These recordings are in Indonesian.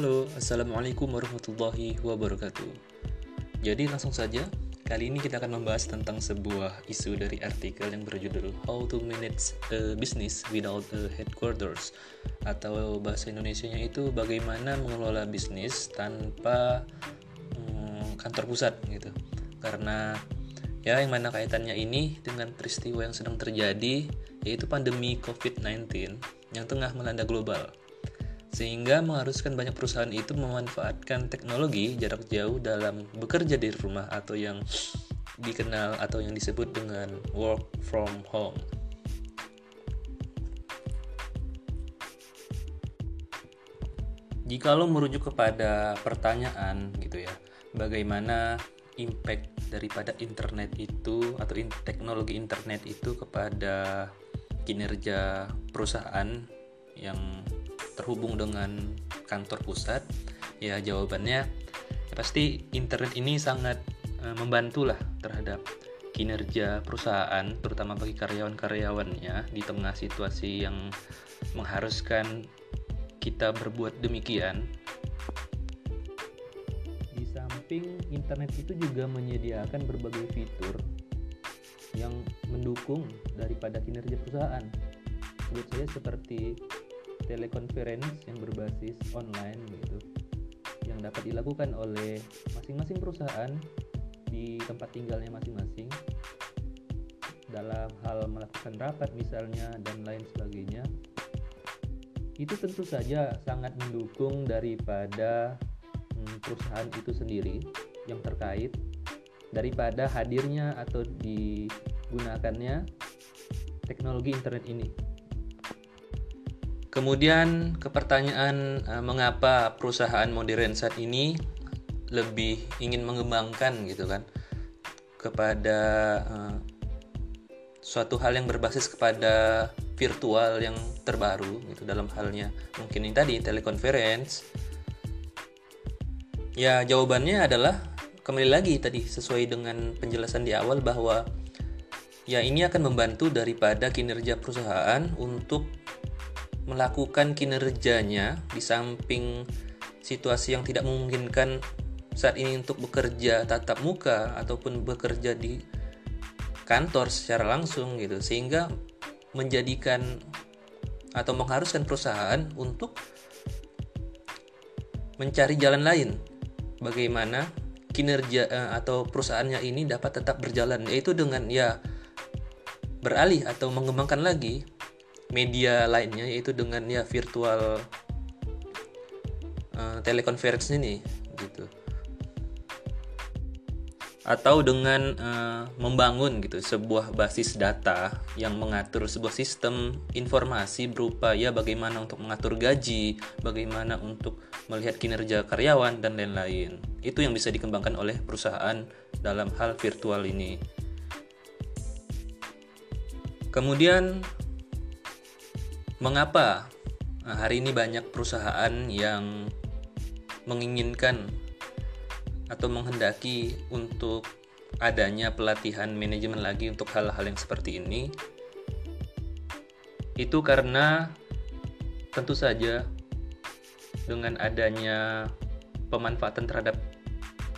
Halo, Assalamualaikum warahmatullahi wabarakatuh. Jadi langsung saja, kali ini kita akan membahas tentang sebuah isu dari artikel yang berjudul How to Manage a Business Without a Headquarters. Atau bahasa Indonesia-nya itu bagaimana mengelola bisnis tanpa hmm, kantor pusat gitu. Karena ya yang mana kaitannya ini dengan peristiwa yang sedang terjadi yaitu pandemi COVID-19 yang tengah melanda global sehingga mengharuskan banyak perusahaan itu memanfaatkan teknologi jarak jauh dalam bekerja di rumah atau yang dikenal atau yang disebut dengan work from home. Jika lo merujuk kepada pertanyaan gitu ya, bagaimana impact daripada internet itu atau in teknologi internet itu kepada kinerja perusahaan yang terhubung dengan kantor pusat? Ya jawabannya ya pasti internet ini sangat uh, membantu lah terhadap kinerja perusahaan terutama bagi karyawan-karyawannya di tengah situasi yang mengharuskan kita berbuat demikian. Di samping internet itu juga menyediakan berbagai fitur yang mendukung daripada kinerja perusahaan. Sebut saja seperti telekonferensi yang berbasis online gitu yang dapat dilakukan oleh masing-masing perusahaan di tempat tinggalnya masing-masing dalam hal melakukan rapat misalnya dan lain sebagainya itu tentu saja sangat mendukung daripada hmm, perusahaan itu sendiri yang terkait daripada hadirnya atau digunakannya teknologi internet ini Kemudian ke pertanyaan uh, mengapa perusahaan modern saat ini lebih ingin mengembangkan gitu kan kepada uh, suatu hal yang berbasis kepada virtual yang terbaru gitu dalam halnya mungkin ini tadi telekonferensi. Ya jawabannya adalah kembali lagi tadi sesuai dengan penjelasan di awal bahwa ya ini akan membantu daripada kinerja perusahaan untuk melakukan kinerjanya di samping situasi yang tidak memungkinkan saat ini untuk bekerja tatap muka ataupun bekerja di kantor secara langsung gitu. Sehingga menjadikan atau mengharuskan perusahaan untuk mencari jalan lain bagaimana kinerja eh, atau perusahaannya ini dapat tetap berjalan yaitu dengan ya beralih atau mengembangkan lagi media lainnya yaitu dengan ya virtual uh, telekonferensi ini gitu atau dengan uh, membangun gitu sebuah basis data yang mengatur sebuah sistem informasi berupa ya bagaimana untuk mengatur gaji, bagaimana untuk melihat kinerja karyawan dan lain-lain. Itu yang bisa dikembangkan oleh perusahaan dalam hal virtual ini. Kemudian Mengapa nah, hari ini banyak perusahaan yang menginginkan atau menghendaki untuk adanya pelatihan manajemen lagi untuk hal-hal yang seperti ini? Itu karena tentu saja dengan adanya pemanfaatan terhadap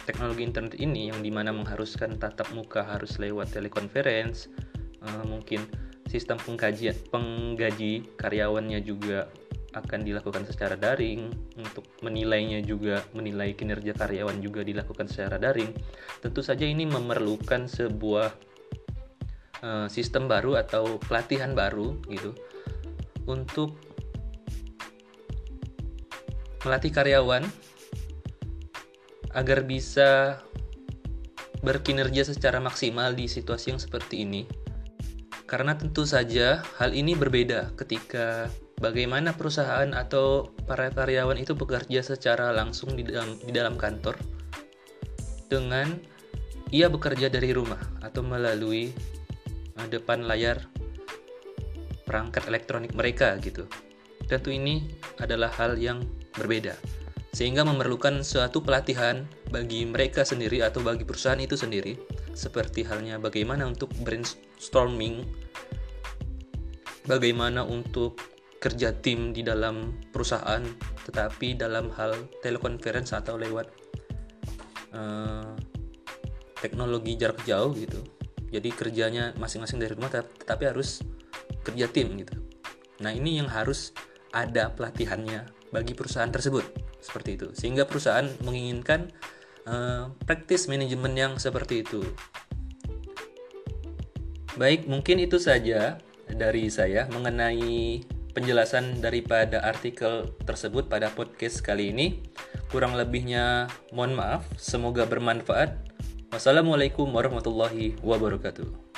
teknologi internet ini yang di mana mengharuskan tatap muka harus lewat telekonferensi, uh, mungkin sistem pengkajian penggaji karyawannya juga akan dilakukan secara daring untuk menilainya juga menilai kinerja karyawan juga dilakukan secara daring. Tentu saja ini memerlukan sebuah uh, sistem baru atau pelatihan baru gitu untuk melatih karyawan agar bisa berkinerja secara maksimal di situasi yang seperti ini karena tentu saja hal ini berbeda ketika bagaimana perusahaan atau para karyawan itu bekerja secara langsung di dalam di dalam kantor dengan ia bekerja dari rumah atau melalui uh, depan layar perangkat elektronik mereka gitu. Tentu ini adalah hal yang berbeda sehingga memerlukan suatu pelatihan bagi mereka sendiri atau bagi perusahaan itu sendiri seperti halnya bagaimana untuk brainstorming, bagaimana untuk kerja tim di dalam perusahaan tetapi dalam hal telekonferensi atau lewat uh, teknologi jarak jauh gitu. Jadi kerjanya masing-masing dari rumah tetapi harus kerja tim gitu. Nah ini yang harus ada pelatihannya bagi perusahaan tersebut seperti itu. Sehingga perusahaan menginginkan uh, praktis manajemen yang seperti itu. Baik mungkin itu saja dari saya mengenai penjelasan daripada artikel tersebut pada podcast kali ini. Kurang lebihnya mohon maaf. Semoga bermanfaat. Wassalamualaikum warahmatullahi wabarakatuh.